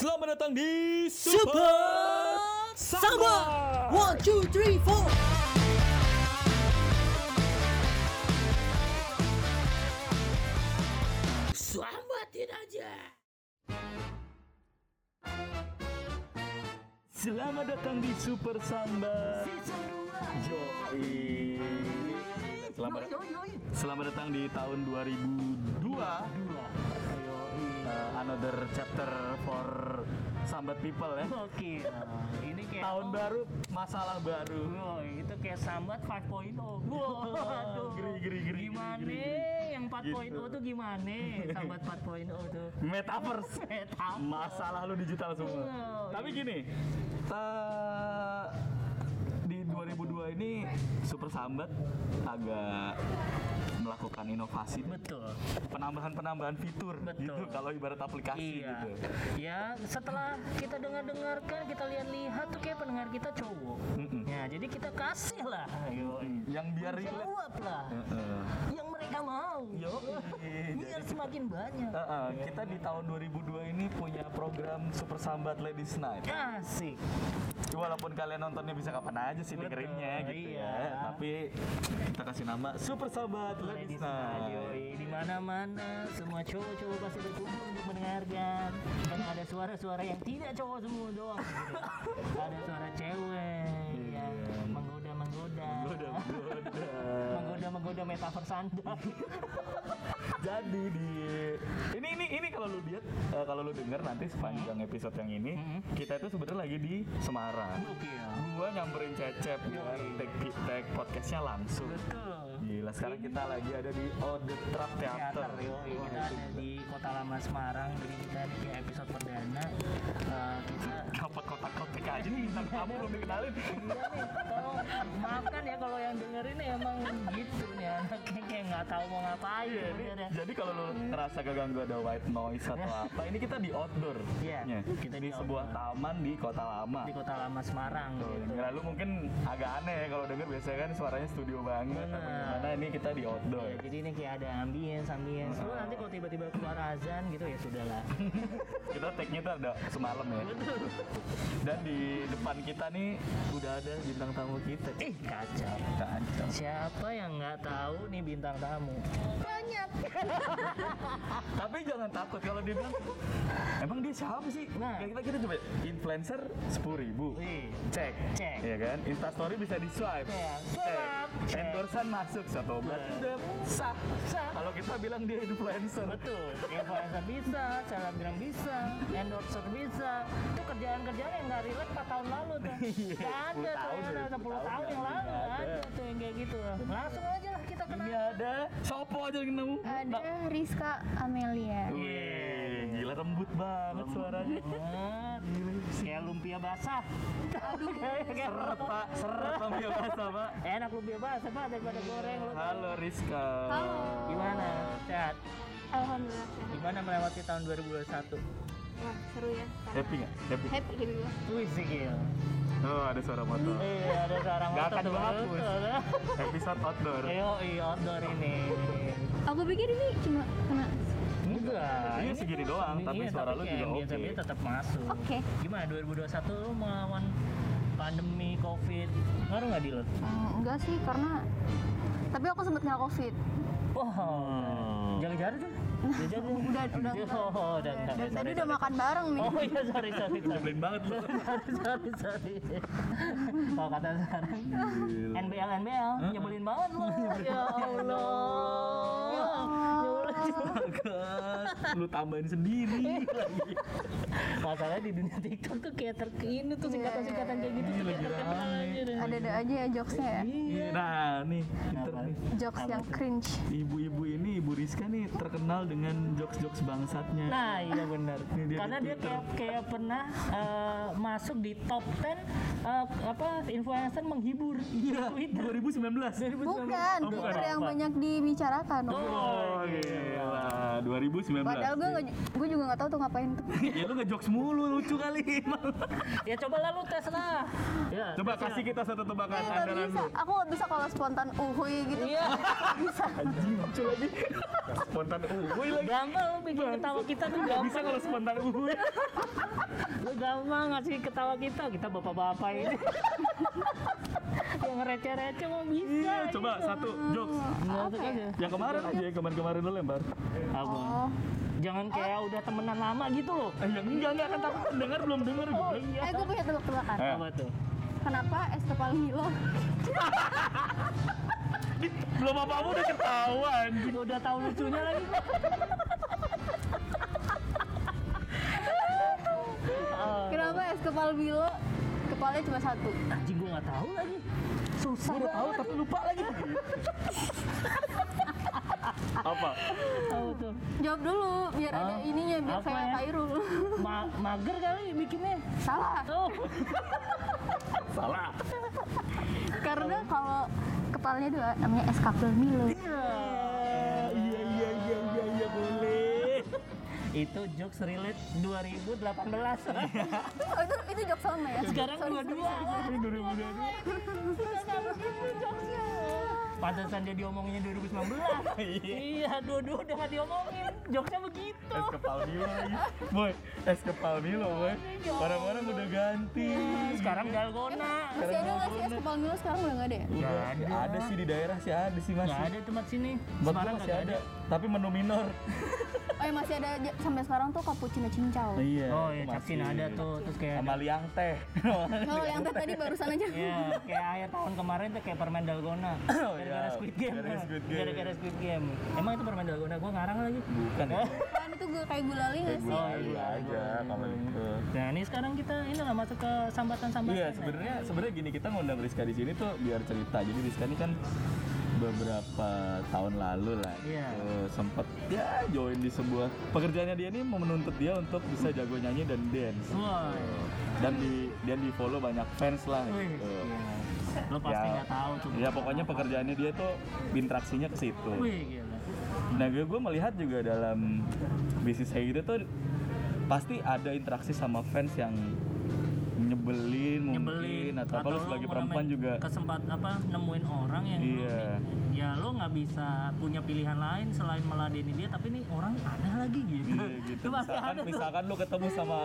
Selamat datang di Super Samba. One, two, three, four. Selamatin aja. Selamat datang di Super Samba. Yoi. Selamat, selamat datang di tahun 2002. Uh, another chapter for Sambat people ya. Oke, nah, ini kayak Tahun oh, baru, masalah baru. oh, itu kayak sambat 5.0. Waduh. Geri, geri, geri, Gimana geri, geri. yang 4.0 Gitu. tuh gimana? Sambat 4.0 tuh. Metaverse. Metaverse. Masalah lu digital semua. Oh, Tapi gini, eh, di 2002 ini Super Sambat agak melakukan inovasi Betul. penambahan-penambahan fitur Betul. gitu kalau ibarat aplikasi Iya. gitu. Ya, setelah kita dengar-dengarkan, kita lihat-lihat tuh kayak pendengar kita cowok. Mm-mm. Ya, jadi kita kasih lah. Yang biar. Jawab lah. Heeh. Yang mereka mau. Yo, Biar semakin banyak. Heeh, kita di tahun 2002 ini punya program Super Sambat Ladies Night. Asik. Walaupun kalian nontonnya bisa kapan aja sih Betul, dengerinnya gitu iya. ya. Tapi kita kasih nama Super Sambat Ladies Night. Di mana-mana semua cowok-cowok pasti berkumpul untuk mendengarkan. Dan ada suara-suara yang tidak cowok semua doang. Gitu. Ada suara cewek yang menggoda-menggoda. Goda-goda. Menggoda-menggoda metaverse Anda. Jadi di ini ini ini kalau lu lihat eh, kalau lu denger nanti sepanjang episode yang ini Mhm. kita itu sebenarnya lagi di Semarang. Ya. Gua nyamperin Cecep dengan tag tag podcastnya langsung. Betul. Gila sekarang kita lagi ada di Ode Trap Theater. Teater, yoi. kita ada di Kota Lama Semarang, jadi kita di episode perdana eh, kita Dapat kotak-kotak aja nih bintang tamu belum dikenalin. Iya nih, tolong maafkan ya kalau yang dengerin emang gitu nih anaknya kayak nggak tahu mau ngapain Iya, ini, sebenarnya. jadi kalau lu ngerasa keganggu ada white noise atau apa, ini kita di outdoor. Iya, nya. kita di, di sebuah outdoor. taman di Kota Lama. di Kota Lama Semarang Tuh, gitu. lalu mungkin agak aneh ya kalau denger biasanya kan suaranya studio banget. Bener. Gimana ini kita di outdoor. Ya, jadi ini kayak ada ambience, ambience. Lu nanti kalau tiba-tiba keluar azan gitu ya sudahlah. kita tag-nya tuh ada semalam ya. Dan di depan kita nih udah ada bintang tamu kita. eh kacau. Kacau. Siapa yang nggak tahu nih bintang tamu? Banyak. Tapi jangan takut kalau dia bilang emang dia siapa sih? Nah. Kayak kita kita coba influencer sepuluh ribu. Wih, Cek. Cek. Iya kan? Instastory bisa di swipe. Iya, Cek. swipe. Cek. Endorsean masuk satu obat Iya. udah sah. Sah. Kalau kita bilang dia influencer. Betul, influencer bisa, selebgram bisa, endorser bisa. Itu kerjaan-kerjaan yang nggak relate 4 tahun lalu tuh. Iya, Nggak ada 10 tahun tuh, ya, 10 10 tahun yang lalu ada. ada tuh yang kayak gitu. Langsung aja lah kita Ini kenal. ada Sopo aja yang nemu. Ada Rizka Amelia. Wih, gila rembut banget suaranya. Banget. Kayak lumpia basah. Aduh, Seret pak, seret lumpia basah pak. Enak lumpia basah pak daripada goreng lu. Halo Rizka. Halo. Gimana? Sehat? Alhamdulillah. Gimana melewati tahun 2021? Wah, seru ya. Happy nggak? Happy. Happy happy banget. Wih, sikil. Oh ada suara motor. Iya, ada suara motor akan gua hapus. Betul. Episode outdoor. Yo, iya outdoor ini. Aku pikir ini cuma kena. Enggak. Iya, segini doang, tapi suara lu juga oke. Tapi tetap masuk. Oke. Gimana 2021 lu melawan pandemi Covid? Ngaruh nggak di lu? Hmm, enggak sih karena tapi aku sempat kena covid. Wah, Hmm. jaga-jaga tuh. Jaga Udah udah. Oh, udah. Dan sorry, tadi udah makan bareng nih. Oh iya, sorry, sorry, sorry. Nyebelin banget lu. sorry, sorry. Kalau kata sekarang. NBL, NBL, nyebelin banget lu. Ya Allah. Lu tambahin sendiri lagi. Masalahnya di dunia TikTok tuh kayak terkini tuh singkatan-singkatan kayak gitu. tuh Iya, kayak lagi terkenal rame. aja. Ada-ada aja ya jokesnya ya. Iya. Nah nih, pinter Apa? nih. Jokes yang tuh? cringe. Ibu-ibu ini, Ibu Rizka nih terkenal dengan jokes-jokes bangsatnya. Nah iya benar. Dia Karena di dia kayak kayak pernah eh, masuk di top 10 eh, apa influencer menghibur Iya, di Twitter. 2019. Bukan, Oh, bukan. Twitter yang Apa? banyak dibicarakan. Oh, gila. 2019. Padahal gue nggak, gue juga nggak tahu tuh ngapain tuh. ya lu ngejokes mulu lucu kali emang. Ya coba lah lu tes lah. Ya, Coba tes kasih lah. kita satu tebakan nggak andalan bisa. lu. Aku nggak bisa kalau spontan uhui gitu. Iya. bisa. Anjing lucu lagi. Spontan uhuy lagi. Gampang lu bikin ketawa kita tuh gampang. bisa kalau spontan uhuy. mah ngasih ketawa kita, kita bapak-bapak ini. yang receh-receh mau bisa. Iya, gitu. coba satu jokes. Aja. Yang kemarin aja, yang kemarin-kemarin lo lempar. Apa? Oh, Jangan kayak udah temenan lama gitu loh. Eh, yang enggak enggak kan takut dengar belum dengar gue. Oh iya. eh gue punya tebak-tebakan. Eh. Apa tuh? Kenapa es kepal Milo? Belum apa-apa udah ketawa anjing. Udah tahu lucunya lagi. Ah, Kenapa es kepal Milo kepalanya cuma satu? Anjing gua nggak tahu lagi. Susah Udah tahu tapi lupa lagi. apa? tahu tuh. Jawab dulu biar ada Hah? ininya biar Apa kayak ya? Kairul. Ma mager kali bikinnya. Salah. Oh, Salah. Karena kalau kepalanya dua namanya es kapsul Milo. Iya, iya, iya, iya, iya, iya, boleh. itu jokes relate 2018. Oh itu itu jok sama ya. Sekarang Sorry, dua-dua. Iya. Pantesan dia diomonginnya 2019. iya, dua-dua udah nggak diomongin. Jokesnya begitu. Es kepal Milo lagi. Boy, es kepal Milo, boy. Orang-orang udah ganti. Sekarang dalgona. Masih ada nggak sih es kepal Milo sekarang udah nggak ada ya? Udah, ada. ada sih di daerah sih ada sih masih. Nggak ada tempat sini. Semarang masih ada. Tapi menu minor. Oh ya masih ada sampai sekarang tuh cappuccino cincau. Iya. Oh iya, capcin ada tuh. Terus kayak Sama liang teh. Oh yang tadi barusan aja. Iya, kayak akhir tahun kemarin tuh kayak permen dalgona. Oh, Gara-gara iya. Squid Game. Gara-gara Squid Game. Gara-gara Squid Game. Emang itu permen dalgona gua ngarang lagi. Bukan ya. Kan itu gue kayak gulali nggak sih? Oh, Gula iya. aja kalau itu. Nah, ini sekarang kita ini lah masuk ke sambatan-sambatan. Iya, sebenarnya sebenarnya gini kita ngundang Rizka di sini tuh biar cerita. Jadi Rizka ini kan beberapa tahun lalu lah gitu, sempat ya join di sebuah pekerjaannya dia ini menuntut dia untuk bisa jago nyanyi dan dance Wah. dan di dan di follow banyak fans lah gitu. iya. Lo pasti Ya. nggak tahu tuh. Ya pokoknya pekerjaannya dia tuh interaksinya ke situ. Wih, gila. Nah gue, gue melihat juga dalam bisnis kayak gitu tuh pasti ada interaksi sama fans yang nyebelin mungkin Nyebelin atau apa lu lo sebagai perempuan juga kesempat apa nemuin orang yang Iya. ya lo nggak bisa punya pilihan lain selain meladeni dia tapi nih orang aneh lagi gitu. Iya gitu. Misalkan, ada misalkan lu ketemu sama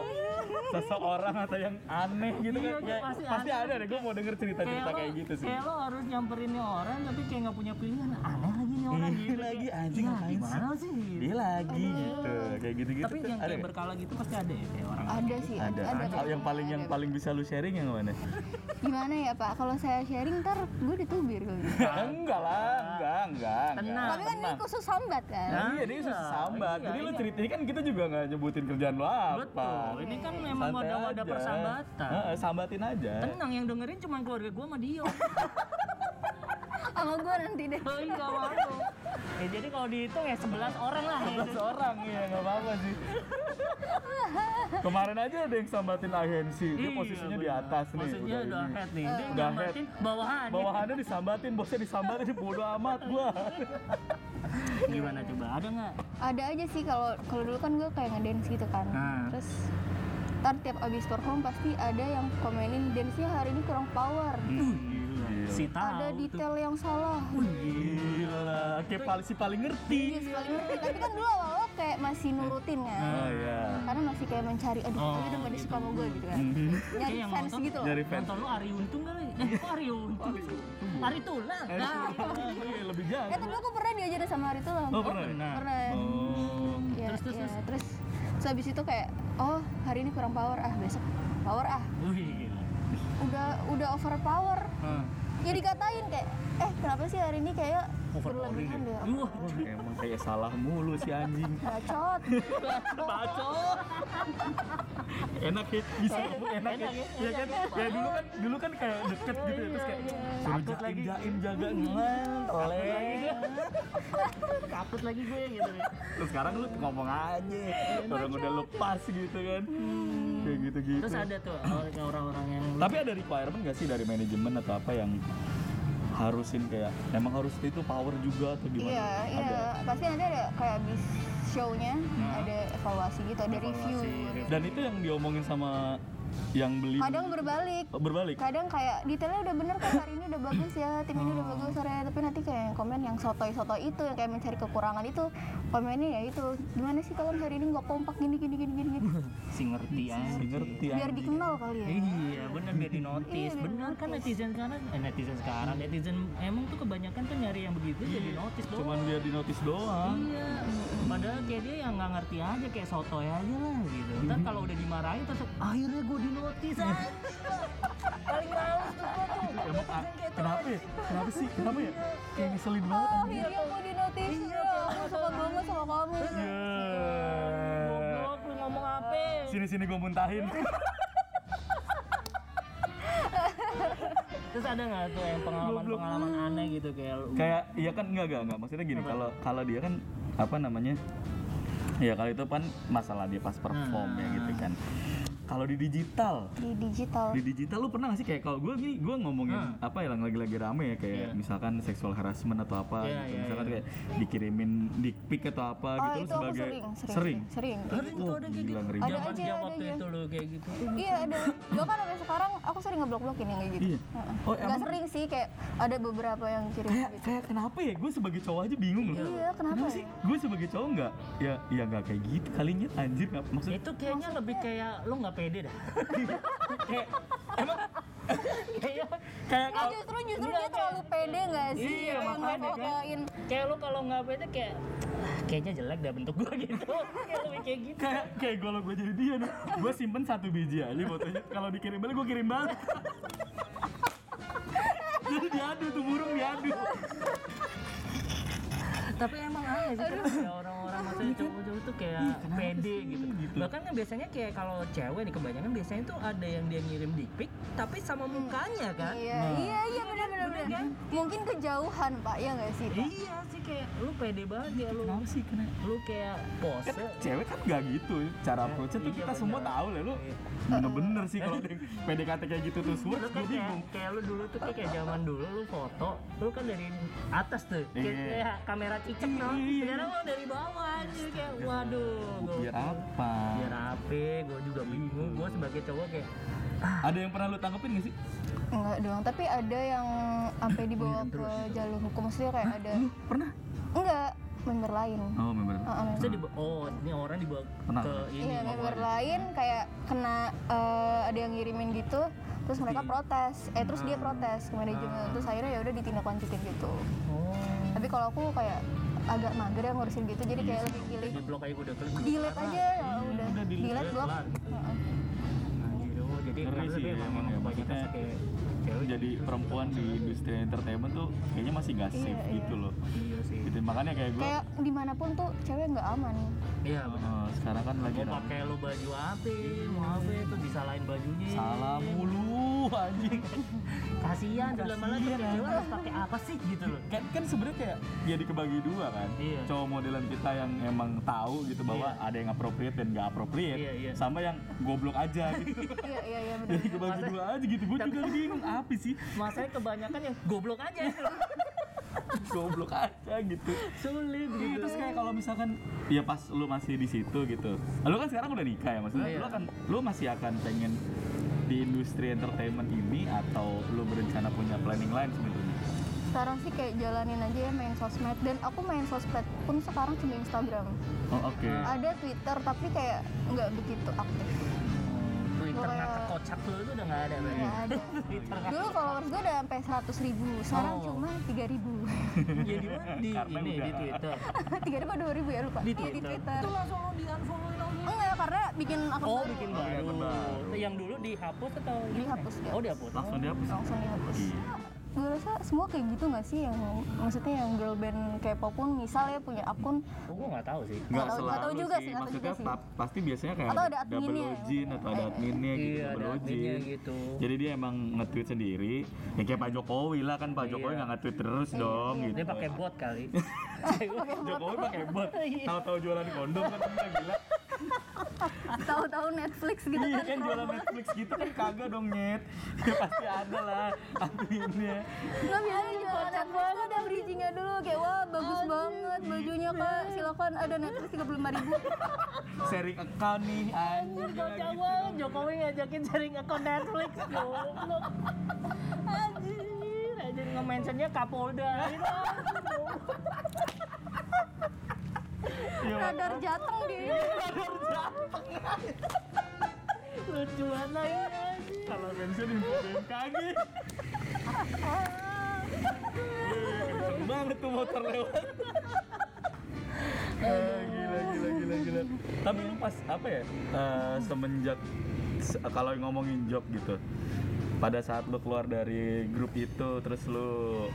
seseorang atau yang aneh gitu Iya, kan. iya, Ya, pasti pasti, ada. ada deh. Gue mau denger cerita-cerita lo- kayak gitu sih. Kayak lo harus nyamperin nih orang tapi kayak nggak punya pilihan. Aneh lagi nih orang Iya gitu. lagi, Kayak, anjing ya, gimana sih? Dia lagi gitu. Kayak gitu-gitu. Tapi tuh yang ada kayak berkala gitu pasti ada ya kayak orang. Ada sih. ada. Ada. Yang paling yang paling bisa lu sharing yang mana? Gimana ya Pak? Kalau saya sharing ntar gue ditubir kali. enggak lah, enggak, enggak. Tenang. enggak. Tapi kan ini khusus sambat kan. Nah, iya, ini Iya, susah sambat. iya, Jadi lu iya. cerita ini kan kita juga nggak nyebutin kerjaan lu apa. Betul. Ini kan memang Santai wadah-wadah persahabatan. Heeh, sambatin aja. Tenang yang dengerin cuma keluarga gua sama Dio. Sama gue nanti deh. Oh iya mau. Ya jadi kalau dihitung ya 11 orang lah. 11 orang ya nggak apa-apa sih. Kemarin aja ada yang sambatin agensi. Dia Iya, posisinya di benar. atas nih. Posisinya udah ini. head nih. Dia Udah nyambatin bawahan. Bawahannya disambatin, bosnya disambatin, bodo amat gua. Gimana coba? Ada nggak? Ada aja sih kalau kalau dulu kan gue kayak ngedance gitu kan. Nah. Terus ntar tiap abis perform pasti ada yang komenin dance-nya hari ini kurang power. Si tahu ada tuh. detail yang salah. Gila, kayak paling si paling ngerti. Iya sih paling ngerti. Tapi kan dulu awal-awal kayak masih nurutin kan. Oh iya. Karena masih kayak mencari, aduh Oh, udah gak disuka sama gue gitu kan. Mhm. Nyari yang fans nonton- gitu loh. Nyari fans. Nonton lu Ari Untung kali? Eh, kok Ari Untung? Ari Tulang. Nah, iya, lebih jago. Eh tapi aku pernah diajarin sama Ari Tulang. Oh, pernah? pernah. Pernah. Oh. Ya, Terus, terus, ya. terus. Terus habis itu kayak oh hari ini kurang power ah besok power ah. Wih, udah udah overpower Hah. ya dikatain kayak eh kenapa sih hari ini kayak Overpowering berlebihan ya? Wah, Emang kayak salah mulu si anjing. bacot. Bacot. enak ya. Bisa ngomong enak, enak ya, ya, ya kan? Ya. Dulu kan dulu kan kayak deket gitu ya terus kayak Iya, iya. suruh jaim lagi. jaim jaga oleh Kaput lagi. gue gitu terus sekarang lu ngomong aja. Orang udah lepas gitu kan. Kayak gitu gitu Terus ada tuh orang-orang yang tapi ada requirement gak sih dari manajemen atau apa yang harusin kayak emang harus itu power juga atau gimana? Iya ada. Iya pasti nanti ada kayak abis show-nya Hmm. ada evaluasi gitu ada review Evaluasi, gitu. dan itu yang diomongin sama yang beli kadang berbalik. Oh, berbalik. kadang kayak detailnya udah bener kayak hari ini udah bagus ya tim ini udah bagus sore. Tapi nanti kayak yang komen yang sotoy sotoy itu yang kayak mencari kekurangan itu komennya ya itu. Gimana sih kalian hari ini nggak kompak gini gini gini gini, si ngerti aja Ngerti biar dikenal kali ya. Iya bener biar di notice. Iya, bener. Kan netizen sekarang, eh, netizen sekarang, netizen emang tuh kebanyakan tuh nyari yang begitu jadi notice doang. Cuman biar di notice doang. Iya, padahal kayak dia yang nggak ngerti aja kayak sotoy aja lah gitu. Ntar kalau udah dimarahin terus akhirnya gue di notice aja. Paling males tuh tuh. Emang ah, kayak kenapa ya? Kenapa sih? Kenapa ya? Kayak ngeselin banget oh anjing. akhirnya aku di notice Iya, ya aku suka banget sama kamu Ya. Goblok lu ngomong apa? Sini sini gue muntahin. Terus ada nggak tuh yang pengalaman-pengalaman aneh gitu kayak kayak iya kan enggak enggak enggak maksudnya gini kalau kalau dia kan apa namanya ya kalau itu kan masalah dia pas perform ya gitu kan kalau di digital di digital di digital lu pernah gak sih kayak kalau gue gini gue ngomongin apa ya yang lagi-lagi rame ya kayak Iya. misalkan seksual harassment atau apa Iya, gitu iya, misalkan iya. kayak dikirimin dick pic atau apa oh gitu itu aku sebagai sering sering sering sering Oh, ada gitu. Ada Zaman aja, ada waktu aja. itu lu kayak gitu. Iya ada. Bahkan sampai sekarang aku sering ngeblok-blokin yang kayak gitu. Iya. Oh, Nggak emang? sering sih kayak ada beberapa yang kirim kayak gitu. kayak kenapa ya gue sebagai cowok aja bingung loh Iya, kenapa Kenapa ya? sih gue sebagai cowok nggak ya ya nggak kayak gitu kalinya anjir nggak maksud Itu kayaknya lebih kayak lu nggak pede dah. kayak emang kayak kayak Nah, justru justru Enggak, dia terlalu pede nggak sih? Iya, Kayak makanya kan. kayak lu kalau nggak pede kayak "Ah, kayaknya jelek dah bentuk gua gitu. kayak lebih kayak gitu. kayak kayak kalau gue jadi dia nih gue simpen satu biji aja fotonya kalau dikirim balik gue kirim balik jadi diadu tuh burung diadu Tapi emang aneh sih kan kayak orang-orang maksudnya cowok-cowok tuh kayak pede gitu. gitu? Bahkan kan biasanya kayak kalau cewek nih kebanyakan biasanya tuh ada yang dia ngirim dick pic tapi sama mukanya kan. Iya, iya, iya benar benar benar. kan? Mungkin kejauhan Pak ya nggak sih? Pak? Iya sih kayak lu pede banget ya lu. kenapa sih kena Lu kayak pose. kan cewek kan nggak gitu cara approach-nya tuh Iya, kita semua bener. tahu lah lu Iya. bener-bener sih kalau yang PDKT kayak gitu terus Lu works kan bingung kayak lu dulu tuh kayak, zaman dulu lu foto, lu kan dari atas tuh, kayak, Iya. kayak kamera cicak. Iya. Sekarang lu dari bawah aja kayak waduh. biar apa Biar apa? Gue juga bingung. Gue sebagai cowok kayak ada yang pernah lu tanggepin gak sih Enggak doang, tapi ada yang sampai dibawa ke jalur hukum maksudnya kayak ada lu pernah enggak member lain. oh member Heeh, member. Bisa dibawa, oh ini orang dibawa Pernah. ke ini. Iya, oh, member iya. lain kayak kena eh, ada yang ngirimin gitu, terus mereka protes. Eh terus dia protes ke manajemen, terus akhirnya ya udah ditindaklanjutin gitu. Oh. Tapi kalau aku kayak agak mager ya ngurusin gitu, jadi kayak lebih pilih Di blok aja udah delete aja ya udah, udah delete blok. kelar. Heeh. Anjir, oh, jadi Ngeri sih emang ya, maksudnya jadi perempuan di industri entertainment tuh kayaknya masih gak Iya, safe iya. gitu loh Iya sih. gitu makanya kayak gue Kayak di mana pun tuh cewek nggak aman. Iya benar. Oh, sekarang kan lagi Mau pakai lu baju apa, mau apa itu disalahin bajunya. salah mulu anjing Kasihan tuh Kasihan, cewek harus pakai apa sih gitu loh. kan kan sebenarnya kayak jadi kebagi dua kan Iya. cowok modelan kita yang emang tahu gitu bahwa Iya. ada yang appropriate dan gak appropriate Iya, iya. sama yang goblok aja gitu Iya iya iya benar. jadi kebagi Masa- dua aja gitu gue juga bingung apa sih Masanya kebanyakan yang goblok aja. goblok aja gitu Sulit Iya, gitu. terus kayak kalau misalkan ya pas lu masih di situ gitu lu kan sekarang udah nikah ya maksudnya Iya. lu akan lu masih akan pengen di industri entertainment ini atau lu berencana punya planning lain sebenarnya Sekarang sih kayak jalanin aja ya main sosmed dan aku main sosmed pun sekarang cuma Instagram. oh oke Ada Twitter tapi kayak nggak begitu aktif. Twitter Kayak- ngakak kocak lu itu udah nggak ada berarti. Nggak ada. Twitter Dulu followers gue udah sampai 100 ribu, sekarang Oh. cuma 3 ribu. Ya di mana? Di Karena ini di Twitter. 3 ribu 2 ribu ya lupa. Di Iya, Twitter. di Twitter. Itu langsung lo di langsung. Enggak, karena bikin akun Oh, baru. bikin Oh, baru. bikin baru. Yang dulu dihapus atau? Dihapus, Oh, dihapus. langsung dihapus Langsung dihapus. Iya. Gue rasa semua kayak gitu gak sih yang maksudnya yang girl band K-pop pun misal ya punya akun Oh, gua nggak tahu sih. Nggak Nggak tahu- selalu tahu juga sih, sih, nggak tahu maksudnya juga sih. pa- pasti biasanya kayak Atau ada double login atau ada Eh, adminnya gitu, Iya, double login. gitu. Jadi dia emang nge-tweet sendiri, ya kayak Pak Jokowi lah kan Pak Jokowi Iya. nggak nge-tweet terus dong iya, gitu. Dia pakai bot kali. Jokowi pakai bot, Iya. tahu-tahu jualan kondom kan gila. tahu-tahu Netflix gitu Iya kan kan jualan Netflix gitu kan kagak dong nyet. Ya pasti ada lah adminnya. Nggak biasanya jualan Netflix ada bridgingnya dulu. Kayak wah bagus banget bajunya kak silakan ada Netflix tiga puluh lima ribu. Sharing account nih anjir Kocak gitu. banget. Jokowi ngajakin sharing akun Netflix goblok. Anjir, anjir nge-mentionnya Kapolda gitu. Iya, radar jateng dia. Lucu banget. Anjir. Kalau mention info BMKG Kenceng banget tuh motor lewat. Ah, gila gila gila gila. Tapi lu pas apa ya eh, semenjak se- kalau ngomongin job gitu pada saat lu keluar dari grup itu terus lu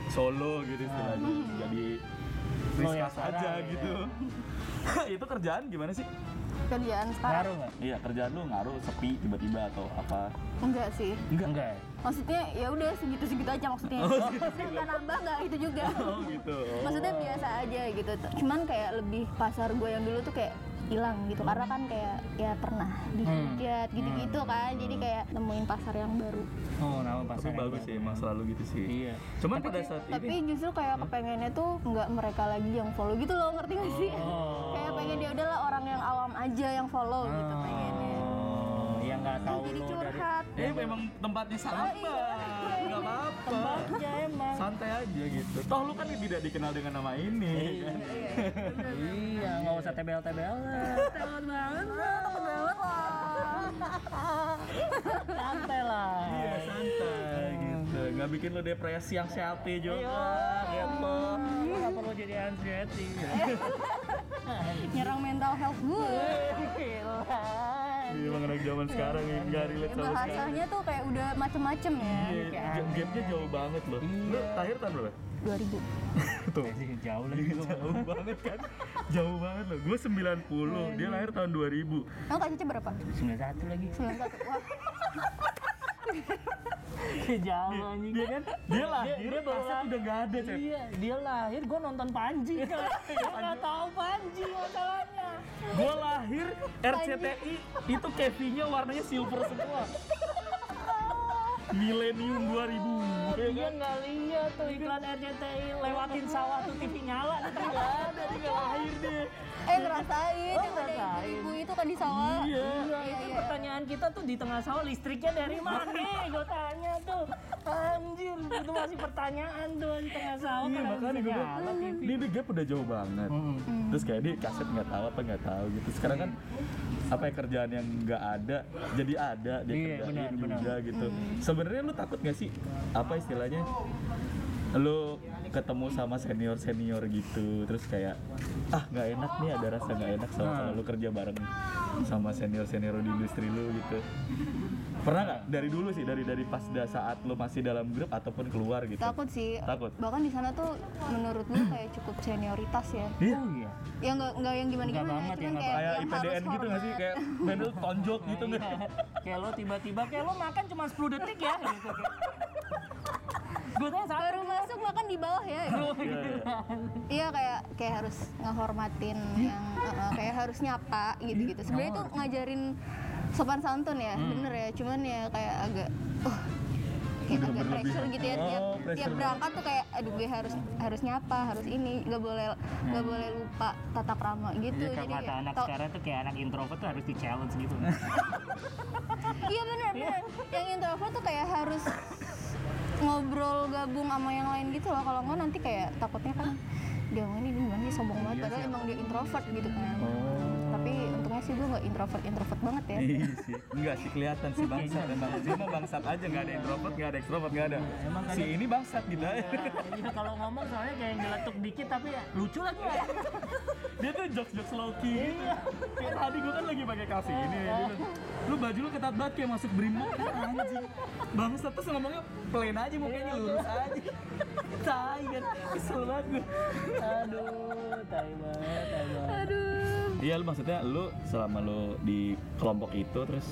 solo gitu istilahnya jadi Oh, saja sekarang, ya. gitu itu kerjaan gimana sih kerjaan sekarang Ngaruh nggak? iya kerjaan lu ngaruh sepi tiba-tiba atau apa enggak sih Enggak. Enggak. maksudnya ya udah segitu segitu aja maksudnya maksudnya nggak nambah nggak itu juga oh gitu oh. maksudnya biasa aja gitu cuman kayak lebih pasar gue yang dulu tuh kayak hilang gitu karena kan kayak ya pernah dihujat gitu-gitu kan jadi kayak nemuin pasar yang baru. Oh, nama tapi pasar yang bagus sih emang selalu gitu sih. Iya. cuman pada saat tapi ini justru kayak kepengennya tuh nggak mereka lagi yang follow gitu loh ngerti gak sih? Oh. kayak pengen dia udahlah orang yang awam aja yang follow gitu pengennya. Oh, yang nggak tahu jadi curhat eh memang tempatnya sama nggak apa-apa. Tempatnya emang. santai aja gitu. Toh lu kan tidak dikenal dengan nama ini kan? Iya, nggak usah tebel-tebel. takut banget lah. Takut banget lah. Santai lah. iya santai gitu. Nggak bikin lu depresi yang sehatnya juga Iya, gitu. Nggak perlu jadi anxiety. nyerang mental health gue Gila. Iya, emang anak zaman sekarang yang nggak relate sama sekali bahasanya tuh kayak udah macem-macem ya Iya, gapnya jauh banget loh. Lu lahir tahun berapa? 2000 Tuh. Jauh lagi jauh banget kan? Jauh banget loh. Gue 90, dia lahir tahun 2000. Kamu kak Cici berapa? 91 lagi. 91 Wah Anjing. Dia kan dia lahir, dia kaset lahir. udah nggak ada, coy. Iya, dia lahir gua nonton Panji. Gua nggak tahu Panji masalahnya. Gue lahir RCTI itu kevinya warnanya silver semua. Millennium 2000. ya Dia kan? nggak lihat tuh iklan RCTI lewatin sawah tuh TV nyala. Dia nggak ada, dia nggak lahir dia. Eh ngerasain Oh, yang ada ibu itu kan di sawah Iya. Iya, itu pertanyaan kita tuh di tengah sawah listriknya dari mana? Gue tanya tuh. Anjir, itu masih pertanyaan tuh di tengah sawah. Iya makanya gue dia di gap udah jauh banget. Hmm. Terus kayak dia kaset nggak tahu apa nggak tahu gitu. Sekarang kan apa ya kerjaan yang nggak ada jadi ada dia Iya, kerjain benar, benar. juga gitu. Sebenarnya lu takut gak sih apa istilahnya? Lu ketemu sama senior senior gitu. Terus kayak ah nggak enak nih ada rasa nggak enak sama sama lu kerja bareng sama senior senior di industri lu gitu. Pernah nggak? Dari dulu sih dari dari pas da- saat lu masih dalam grup ataupun keluar gitu. Takut sih. Takut. bahkan di sana tuh menurut gue kayak cukup senioritas ya. Iya iya. ya nggak nggak yang gimana Nggak gimana banget ya, cuman nggak kayak kayak yang IPDN harus gitu nggak sih? kayak Mendel tonjok gitu nggak? Kayak lo tiba-tiba kayak lo makan cuma 10 detik ya. gitu. Gue tanya satu. baru masuk makan di bawah ya. Gitu. iya kayak kayak harus ngehormatin yang uh, kayak harus nyapa gitu gitu sebenarnya itu ngajarin sopan santun ya bener ya. Cuman ya kayak agak uh, kayak agak pressure gitu ya. Tiap, Oh, tiap berangkat tuh kayak aduh gue harus harus nyapa harus ini nggak boleh nggak boleh lupa tata krama gitu. Jadi jadi kata anak tau- sekarang tuh kayak anak introvert tuh harus di challenge gitu. iya bener bener. Yang introvert tuh kayak harus ngobrol gabung sama yang lain gitu loh. Kalau nggak nanti kayak takutnya kan dia ini gimana sombong banget. Padahal emang dia introvert gitu kan tapi untungnya sih gue nggak introvert introvert banget ya Iya sih, enggak sih kelihatan sih bangsat emang dia mah bangsat aja nggak ada introvert nggak ada ekstrovert nggak ada. Emang Si ini bangsat gitu aja. Iya kalau ngomong soalnya kayak nyeletuk dikit tapi ya lucu lagi ya. Dia tuh jokes jokes low key gitu. Kayak tadi gue kan lagi pakai kafe ini. Lu baju lu ketat banget kayak masuk brimob anjing. Bangsat terus ngomongnya plain aja mukanya lurus aja. Tai kan, kesel banget gue. Aduh, tai banget, tai banget. Iya lu maksudnya lu selama lu di kelompok itu terus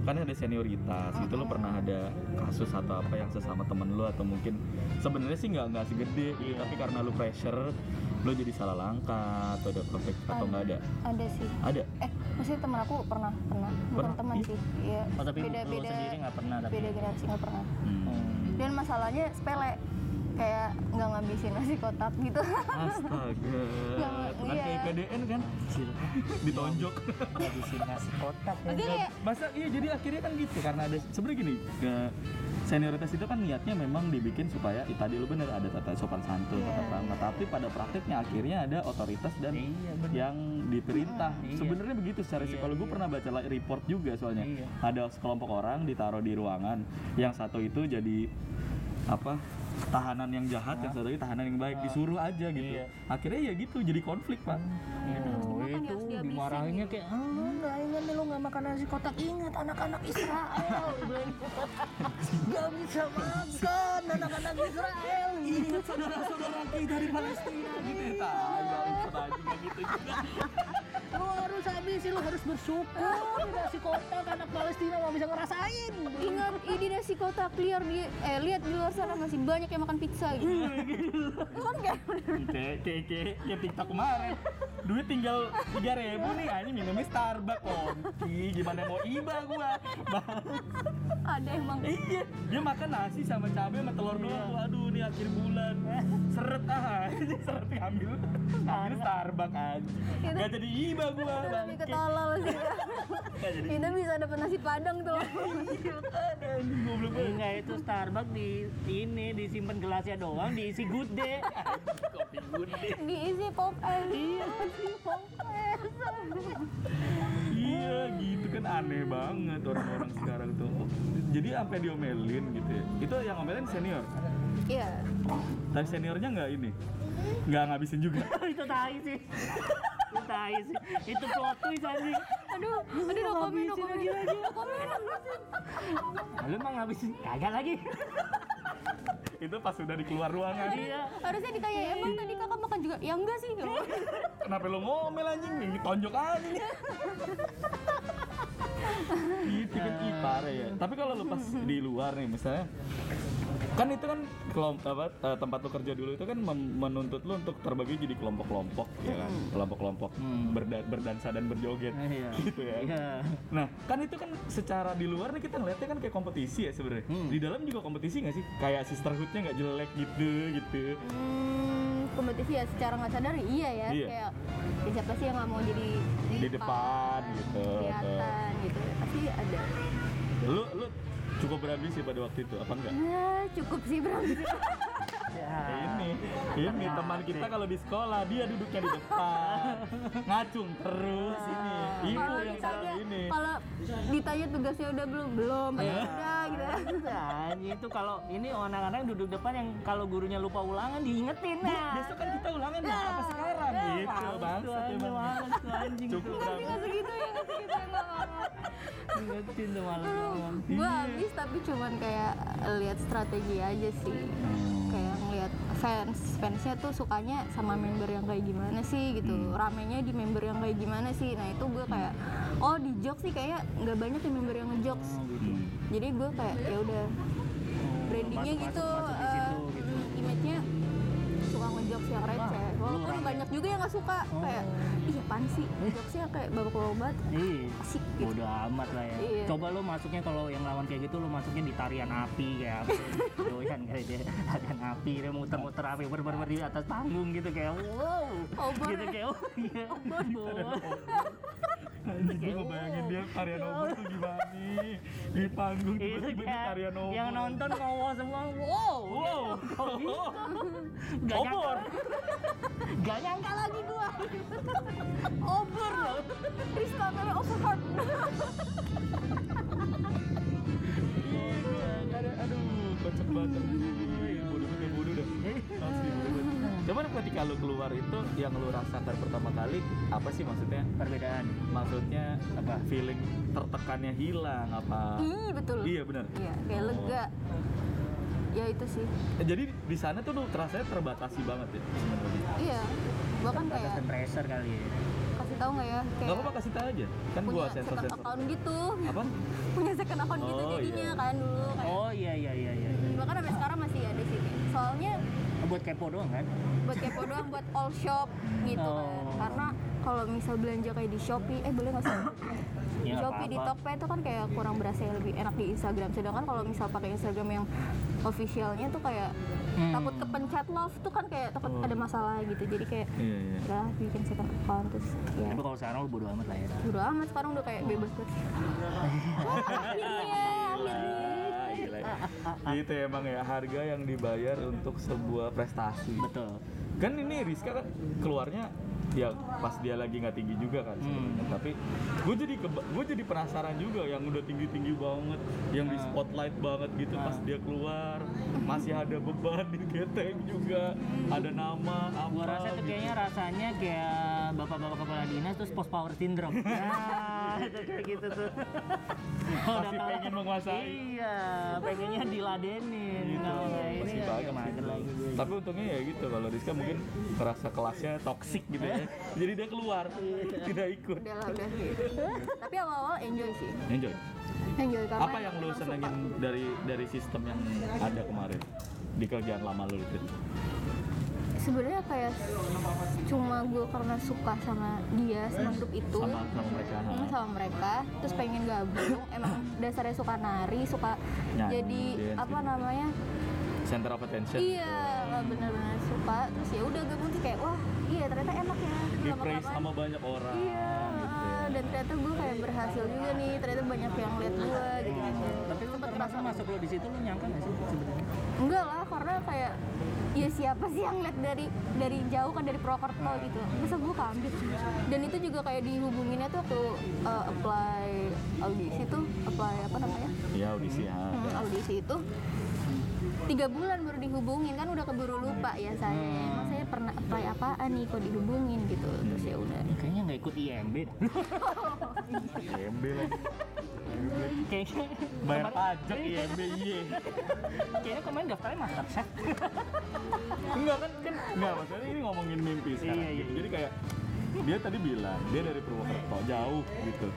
kan ada senioritas gitu lu pernah ada kasus atau apa yang sesama temen lu atau mungkin sebenarnya sih nggak nggak segede gitu tapi karena lu pressure lu jadi salah langkah atau ada konflik atau nggak ada ada sih ada eh maksudnya teman aku pernah pernah bukan Pernah? teman Ih. sih iya Oh, tapi beda beda sendiri nggak pernah tapi. beda generasi nggak pernah Hmm. dan masalahnya sepele kayak nggak ngabisin nasi kotak gitu Astaga. Bukan iya. kayak PDN kan? Ditonjok. Habisin nasi kotak ya. kayak Masa iya jadi akhirnya kan gitu karena ada sebenarnya gini ke senioritas itu kan niatnya memang dibikin supaya tadi lu bener ada tata sopan santun Iya. tata krama tapi pada prakteknya akhirnya ada otoritas dan Iya, bener. yang diperintah Iya. sebenarnya begitu secara Iya, psikologi iya. pernah baca report juga soalnya Iya. ada sekelompok orang ditaruh di ruangan yang satu itu jadi apa tahanan yang jahat yang satu lagi tahanan yang baik. Disuruh aja gitu. Iya. akhirnya ya gitu jadi konflik pak. Kan itu dimarahinnya gitu. kayak ah nggak ingat nih lu nggak makan nasi kotak. Ingat anak-anak Israel. Nggak bisa makan anak-anak Israel. Ingat saudara-saudara kita dari Palestina. Gitu ya nggak gitu juga habisin lu harus bersyukur. Di nasi kotak anak Palestina nggak bisa ngerasain. Ingat ini nasi kotak liar di eh lihat di luar sana masih banyak yang makan pizza gitu. Kan kayak kayak kayak kayak TikTok kemarin. Duit tinggal tiga ribu nih ini minumnya Starbucks konci gimana mau iba gua? Ada emang. Iya dia makan nasi sama cabai sama telur doang. Tuh aduh nih akhir bulan. Seret ah seret ngambil ngambil Starbucks aja nggak jadi iba gua ketolol sih kita bisa dapat nasi padang tuh ada anjing goblok banget enggak itu Starbucks di ini disimpan gelasnya doang diisi good day kopi gede diisi pop iya Iya gitu kan aneh banget orang-orang sekarang tuh. Jadi sampai diomelin gitu ya. Itu yang ngomelin senior. Iya. Dan seniornya nggak ini, nggak ngabisin juga. itu tai sih. Itu tai sih. Itu plot twist anjing. Aduh aduh no komen no komen. no komen lu emang ngabisin kagak lagi. Itu pas sudah di keluar ruangan. iya. harusnya ditanya emang tadi kakak makan juga? Ya enggak sih. Kenapa lo ngomel anjing? Ini tonjok aja nih. gitu kan ih, parah ya. Tapi kalau lu pas di luar nih misalnya kan itu kan kelompok apa eh, tempat lu kerja dulu itu kan menuntut lu untuk terbagi jadi kelompok-kelompok ya kan kelompok-kelompok Hmm. berda- berdansa dan berjoget Iya. gitu ya iya nah kan itu kan secara di luar nih kita ngeliatnya kan kayak kompetisi ya sebenarnya Hmm. di dalam juga kompetisi nggak sih kayak sisterhoodnya nggak jelek gitu gitu hmm, kompetisi ya secara nggak sadar iya ya Iya. kayak ya siapa sih yang nggak mau jadi Di depan, gitu. kelihatan gitu pasti ada lu lu cukup berambisi pada waktu itu apa enggak? Nah cukup sih berarti ya. ini ini teman kita kalau di sekolah dia duduknya di depan. Ngacung terus ini. Ibu kalau yang ditanya selalu ini. kalau ditanya tugasnya udah belum? Belum ya udah gitu. Anjing itu kalau ini anak-anak yang duduk depan yang kalau gurunya lupa ulangan diingetin. Bu, nah. besok kan kita ulangan ya apa sekarang? gitu bangsat anjing, emang. males tuh anjing. Cukup tuh. banget nggak segitu ya nggak segitu ya Ingetin tuh males banget. gue Iya. habis tapi cuman kayak lihat strategi aja sih. Kayak ngeliat fans fansnya tuh sukanya sama member yang kayak gimana sih gitu Hmm. ramenya di member yang kayak gimana sih nah itu gue kayak oh di jokes sih kayak nggak banyak yang member yang ngejokes Oh, gitu. jadi gue kayak ya udah brandingnya masuk- gitu, masuk di eh, gitu. image-nya suka ngejokes yang receh walaupun rame. banyak juga yang nggak suka Oh. kayak ih apaan sih jokesnya kayak babak banget Ih, asik gitu bodo amat lah ya. Iya. Coba lu masuknya kalau yang lawan kayak gitu lu masuknya di tarian api kayak? Doyan kayak dia tarian api dia muter-muter api ber-ber di atas panggung gitu kayak wow. Obor gitu ya? kayak oh iya. Obor. Gue ngebayangin dia tarian obor tuh gimana nih? Di panggung Itu tiba-tiba dia kayak tarian obor yang nonton ngowo semua wow. Wow? Gak obor. Nyangka, gak nyangka lagi gua. Over loh. Rizka overheard Iya, aduh kocak banget cuman ketika lu keluar itu yang lu rasakan pertama kali apa sih maksudnya? Perbedaan. Maksudnya apa? Feeling tertekannya hilang apa? Ih betul. Iya benar. Iya kayak Oh. lega. Ya itu sih. Eh, jadi di sana tuh lu terasanya terbatasi banget ya? Sebenarnya Iya Bahkan kayak pressure kali ya. Kasih tahu nggak ya? Nggak Kayak apa-apa kasih tahu aja. Kan punya gua second sensor sensor account gitu. Apa? Punya second account gitu Oh, jadinya iya. kan dulu kayak oh iya iya iya iya. Bahkan sampai sekarang masih ada sih. Soalnya buat kepo doang kan buat kepo doang buat all shop gitu kan Oh. Karena kalau misal belanja kayak di Shopee eh boleh nggak sih di Ya, Shopee di apa-apa. Tokped itu kan kayak kurang berasa yang lebih enak di Instagram sedangkan kalau misal pakai Instagram yang officialnya tuh kayak Hmm. takut kepencet love tuh kan kayak takut ada masalah gitu jadi kayak Iya, iya. udah bikin second account terus ya Tapi kalau sekarang lu bodo amat lah ya. udah amat sekarang udah kayak bebas banget Gitu emang ya harga yang dibayar untuk sebuah prestasi. Betul. Kan ini Rizka kan keluarnya ya pas dia lagi nggak tinggi juga kan. Hmm. tapi gue jadi gue jadi penasaran juga yang udah tinggi tinggi banget yang di Nah. spotlight banget gitu pas Nah. dia keluar masih ada beban di geteng juga ada nama apa Gua rasa tuh gitu. kayaknya rasanya kayak bapak-bapak kepala dinas terus post power syndrome. Nah, itu kayak gitu tuh. Udah Masih kalah. pengen menguasai. Iya, pengennya diladenin. Gitu. Kalau kayak ini ya lagi gue. tapi untungnya ya gitu kalau Rizka mungkin merasa kelasnya toksik gitu ya jadi dia keluar tidak ikut. Udah lah udah. Tapi awal-awal enjoy sih. Enjoy? Enjoy karena apa yang lu suka. senengin dari dari sistem yang ada kemarin? Di kerjaan lama lu itu? Sebenarnya kayak cuma gue karena suka sama dia sama grup itu. Sama sama mereka ha? Hmm, sama mereka. Terus pengen gabung. Emang dasarnya suka nari suka Nyanyi, jadi dance apa gitu. namanya center of attention iya nggak benar-benar suka terus ya udah gabung terus kayak wah iya ternyata enak ya. Di praise sama banyak orang iya gitu ya. dan ternyata gue kayak berhasil juga nih. Ternyata banyak yang lihat gue gitu. Gitu Tapi lu merasa- masuk lo di situ lu nyangka nggak sih sebenarnya? enggak lah karena kayak ya siapa sih yang lihat dari dari jauh kan dari Purwokerto gitu. Masa gue kambing dan itu juga kayak dihubunginnya tuh waktu uh, apply audisi tuh apply apa namanya? Iya audisi ya Hmm, audisi itu tiga bulan baru dihubungin kan udah keburu lupa ya saya emang saya pernah apply apaan nih kok dihubungin gitu. Terus ya udah. Kayaknya nggak ikut IMB. IMB lagi Kayaknya bayar pajak IMB iya. Kayaknya kemarin daftarnya master chef. enggak kan kan enggak maksudnya ini ngomongin mimpi sekarang Iya, iya, gitu. jadi kayak dia tadi bilang dia dari Purwokerto jauh gitu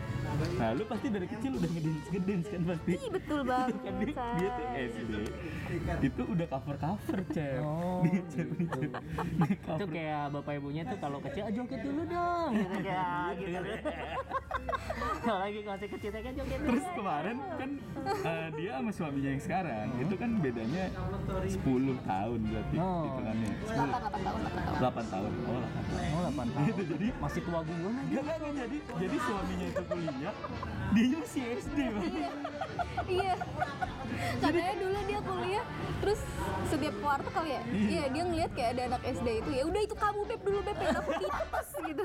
nah lu pasti dari kecil udah ngedance ngedance kan pasti. Ih, betul banget kan dia, dia tuh SD. Itu udah cover cover cek Oh, dia cek. Dia itu kayak bapak ibunya tuh kalau kecil ah, joget dulu dong. Gitu kayak gitu kalau lagi masih kecil kan joget dulu terus kemarin kan eh, dia sama suaminya yang sekarang itu kan bedanya 10 tahun berarti Oh. hitungannya. 8 8 tahun 8 tahun. 8 tahun. Oh 8 tahun. Oh 8 tahun. itu jadi masih tua gue lagi. Gak, gak, gak, jadi jadi suaminya itu kuliah dia masih SD bang. Iya. Katanya dulu dia kuliah terus setiap kuartal kali ya? Iya. Dia ngeliat kayak ada anak SD itu ya udah itu kamu beb dulu beb ya aku tipes gitu.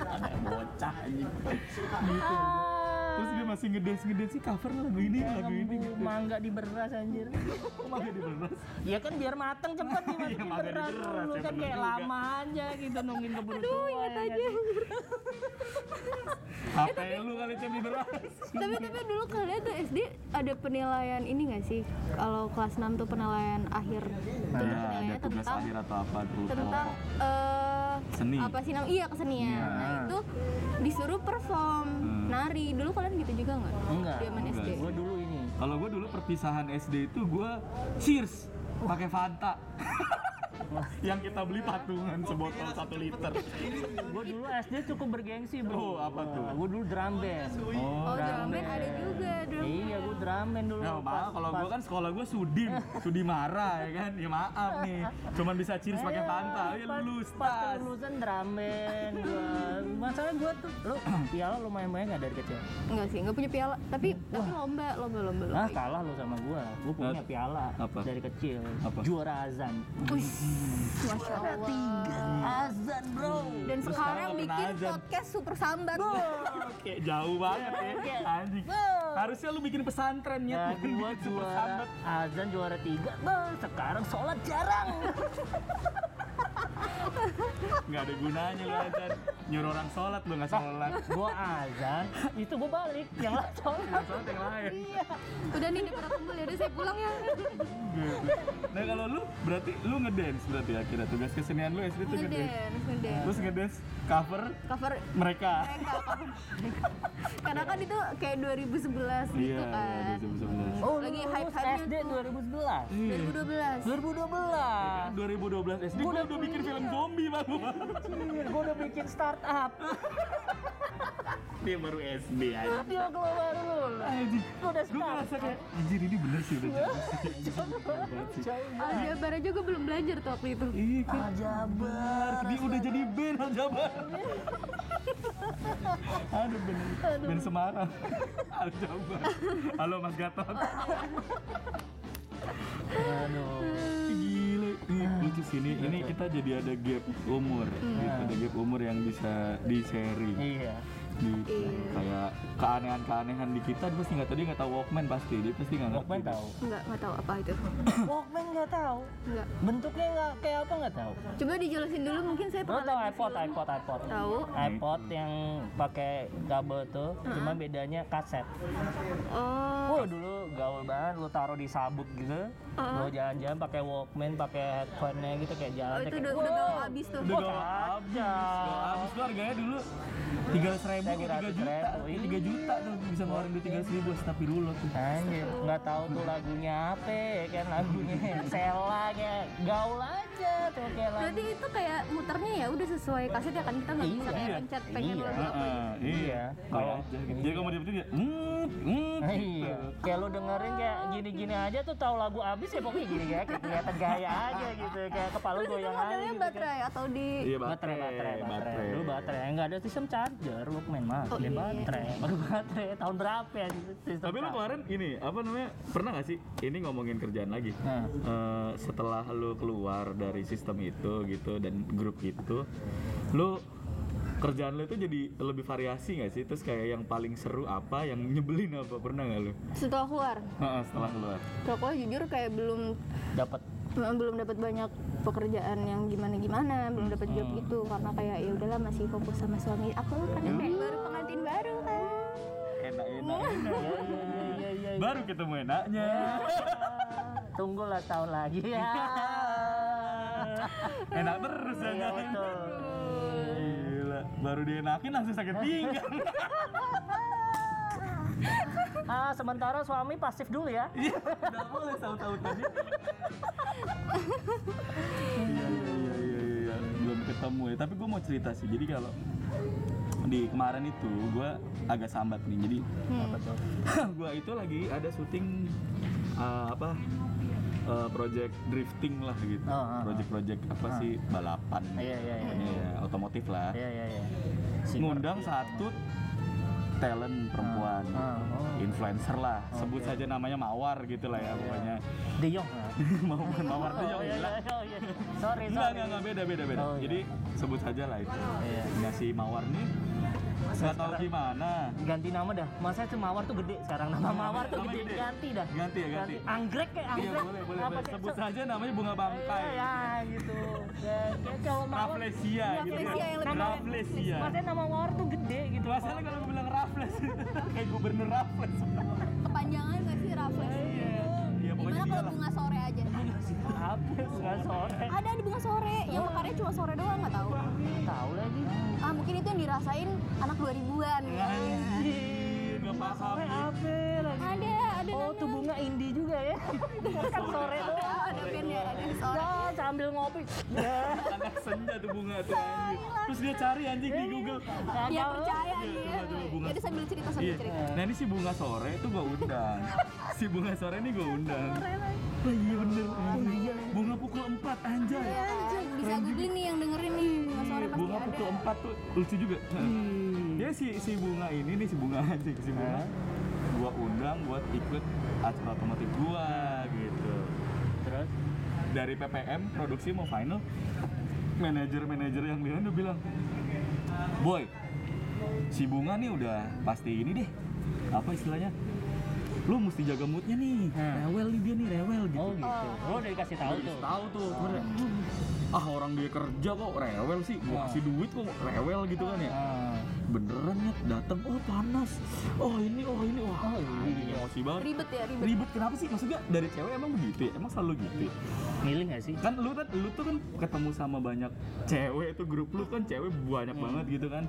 Ada bocah ini gitu terus dia masih ngedance ngedance sih cover lagu ini lagu ini gitu. mangga di beras anjir. Kok malah di beras? Ya kan biar mateng cepet nih Iya, mangga di beras. beras, dulu ya kan kayak juga. lama aja gitu nungguin keburu aduh tua inget ya kan? aja HP lu kali cem di beras. Tapi tapi dulu kalian tuh SD ada penilaian ini gak sih? Kalau kelas 6 tuh penilaian akhir. Tuh Nah, ada penilaiannya tugas tentang akhir atau apa dulu tentang eh Seni. apa sih nam iya kesenian. Iya. nah itu disuruh perform Hmm. nari. Dulu kalian gitu juga nggak? Enggak. Zaman Enggak. SD gue dulu ini. Kalau gue dulu perpisahan SD itu gue cheers pakai Fanta yang kita beli patungan sebotol satu liter gue dulu SD cukup bergengsi bro Oh, apa tuh? gue dulu drum band oh drum band ada juga drum iya gue drum band dulu Ya maaf kalau gue kan sekolah gue sudim, sudi marah ya kan. Ya maaf nih, cuman bisa cheers pakai Fanta. Ya lulus pas tas. kelulusan drum band gua masalah gue tuh lu piala lu main-main nggak dari kecil Enggak sih, enggak punya piala. Tapi tapi lomba, lomba, lomba. Nah kalah lu sama gua, gua punya piala Apa? dari kecil Apa? Juara azan Wih, Masya Allah. Azan bro Dan Terus sekarang bikin pernah azan. podcast super sambat. Oke, jauh banget ya. Anjing. Harusnya lu bikin pesantren ya, bukan gua juara sambat. azan juara tiga Bah, sekarang sholat jarang Nggak ada gunanya lu azan. Nyuruh orang sholat lu nggak sholat. gua azan itu gua balik yang lain sholat Nggak sholat yang lain. Iya. Udah nih, udah pada kumpul ya, udah saya pulang ya. Nah kalau lu berarti lu ngedance berarti akhirnya tugas kesenian lu SD tuh ngedance. Ngedance, ngedance. Terus ngedance cover Cover mereka. mereka cover. Karena kan itu kayak 2011 gitu Iya, kan. 2011. oh Lagi lulus hype-hypenya SD tuh. 2011 Iya. 2012. 2012 2012 SD gua udah bikin film zombie bang gua. gue udah bikin startup Dia baru SD aja. dia keluar Anjing. gue udah Gue ngerasa kayak anjir ini bener sih udah jelas sih. Aljabar aja gue belum belajar tuh waktu itu Iya kan. Aljabar Dia udah jadi band Aljabar. Aduh bener. Band Semarang. Aljabar. Halo Mas Gatot. aduh Gila, ini lucu sih ini. Ini kita jadi ada gap umur, gitu. ada gap umur yang bisa di sharing. iya Gitu. Kayak keanehan-keanehan di kita dia pasti nggak tahu dia nggak tahu Walkman pasti dia pasti nggak ngerti. Walkman tahu. Enggak, enggak tahu apa itu. Walkman nggak tahu. Enggak bentuknya nggak kayak apa nggak tahu. Coba dijelasin dulu mungkin saya pernah di iPod film. iPod iPod? Tahu. iPod yang pakai kabel tuh cuma bedanya kaset. Oh. Wah dulu gaul banget, lu taruh di sabuk gitu, Ah. lu jalan-jalan pakai Walkman, pakai headphone-nya gitu kayak jalan. Oh itu kayak, udah, udah wow. gaul habis tuh. Udah Wah, gak harganya dulu tiga ratus ribu, Tiga juta, iya. tiga juta tuh bisa ngeluarin duit tiga ratus ribu tapi dulu tuh. Anjir, nggak tahu tuh lagunya apa, ya kan lagunya Sela kayak gaul aja tuh kayak lagu. Berarti itu kayak muternya ya udah sesuai kaset ya kan kita nggak bisa Iya. kayak pencet pengen Iya. lagu apa Heeh, iya. Iya. Kalau gitu. Jadi kalau mau diputin ya, hmm, hmm, Iya, kayak lu dengerin kayak gini-gini aja tuh tahu lagu abis ya pokoknya gini kayak kayak kelihatan gaya aja gitu, kayak kepala goyang aja modelnya gitu. baterai atau di Iya baterai baterai baterai baterai nggak ada sistem charger Walkman mah Oh, Dia iya. baterai baru baterai tahun berapa ya sistem Tapi lu kemarin ini apa namanya? Pernah gak sih? Ini ngomongin kerjaan lagi. Nah. Eh, setelah lu keluar dari sistem itu gitu dan grup itu, lu kerjaan lu itu jadi lebih variasi gak sih? Terus kayak yang paling seru apa, yang nyebelin apa? Pernah gak lu? setelah keluar Heeh, setelah keluar. setelah keluar jujur kayak belum dapat belum dapat banyak pekerjaan yang gimana gimana belum dapat job gitu karena kayak ya udahlah masih fokus sama suami aku kan kayak baru pengantin baru kan Enak, enak, enak. ya ya ya ya Baru ketemu enaknya. tunggulah tahun lagi ya Enak terus ya Iya, kan? betul. Gila, baru dienakin langsung sakit pinggang. ah sementara suami pasif dulu ya Iya, nggak boleh tahu-tahu tadi. Iya, iya, iya, iya, iya, belum ketemu ya. Tapi gue mau cerita sih. Jadi kalau di kemarin itu gue agak sambat nih. Jadi apa tuh gue itu lagi ada syuting uh, apa uh, project drifting lah gitu. Oh, oh, oh. Project-project apa sih balapan? Iya, iya, iya. Ya, otomotif lah. ya ya ya Ngundang satu talent perempuan, Ah, oh. influencer lah. Sebut saja namanya Mawar gitu lah ya pokoknya. De Jong mau bukan mawar tuh oh, iya, iya, oh, iya. sorry sorry enggak, enggak, beda, beda, beda. Oh, iya. Jadi sebut saja lah itu. Iya. Nah si Mawar nih nggak tahu gimana. ganti nama dah. Masa itu mawar tuh gede sekarang nama mawar tuh gede. gede. ganti dah. Ganti ya, ganti. anggrek kayak Iya anggrek. boleh, boleh, Apa boleh. kayak Sebut se- saja namanya bunga bangkai. Iya, ya gitu ya, kalau mawar. Rafflesia gitu. Rafflesia yang lebih Rafflesia. Maksudnya nama mawar tuh gede gitu. Masalah kalau gue bilang Raffles, kayak gubernur Raffles. kepanjangan gak sih Raffles Iya pokoknya gimana kalau bunga sore aja? Apa nggak sore. Ada di bunga sore. Yang mekarnya cuma sore doang nggak tahu. Tahu lagi. ah mungkin itu yang dirasain anak 2000-an Anjir, nggak paham. sore apa lagi. Ada ada oh tuh bunga indie juga ya. Kan sore doang ada band ya ada di sore. Nah, sambil ngopi. Ya Anak senja tuh bunga tuh anjir. Terus dia cari anjing di Google. ya percaya Iya, dia jadi sambil cerita sambil Iya. cerita. Nah ini si bunga sore itu gue undang. si bunga sore ini gue undang. Tuh lucu juga. Ya si si bunga ini nih si bunga anjing si bunga. Gua undang buat ikut acara otomotif gua gitu. terus? Dari PPM produksi mau final manajer-manajer yang lain udah bilang boy si bunga nih udah pasti ini deh. Apa istilahnya? Lu mesti jaga moodnya nih. Hmm. rewel nih dia nih rewel gitu. Oh gitu. Lo udah dikasih tahu tuh. tahu tuh ah orang dia kerja kok rewel sih. Gua Ah. kasih duit kok rewel gitu kan ya. Ah. beneran ya datang oh panas. Oh ini oh ini. Wah Oh, iya. emosi banget. Ribet ya ribet. Ribet. Kenapa sih? Maksudnya dari cewek emang begitu ya? Emang selalu gitu ya? milih nggak sih? Kan lu kan lu tuh kan ketemu sama banyak cewek itu grup lu kan cewek banyak banget gitu kan.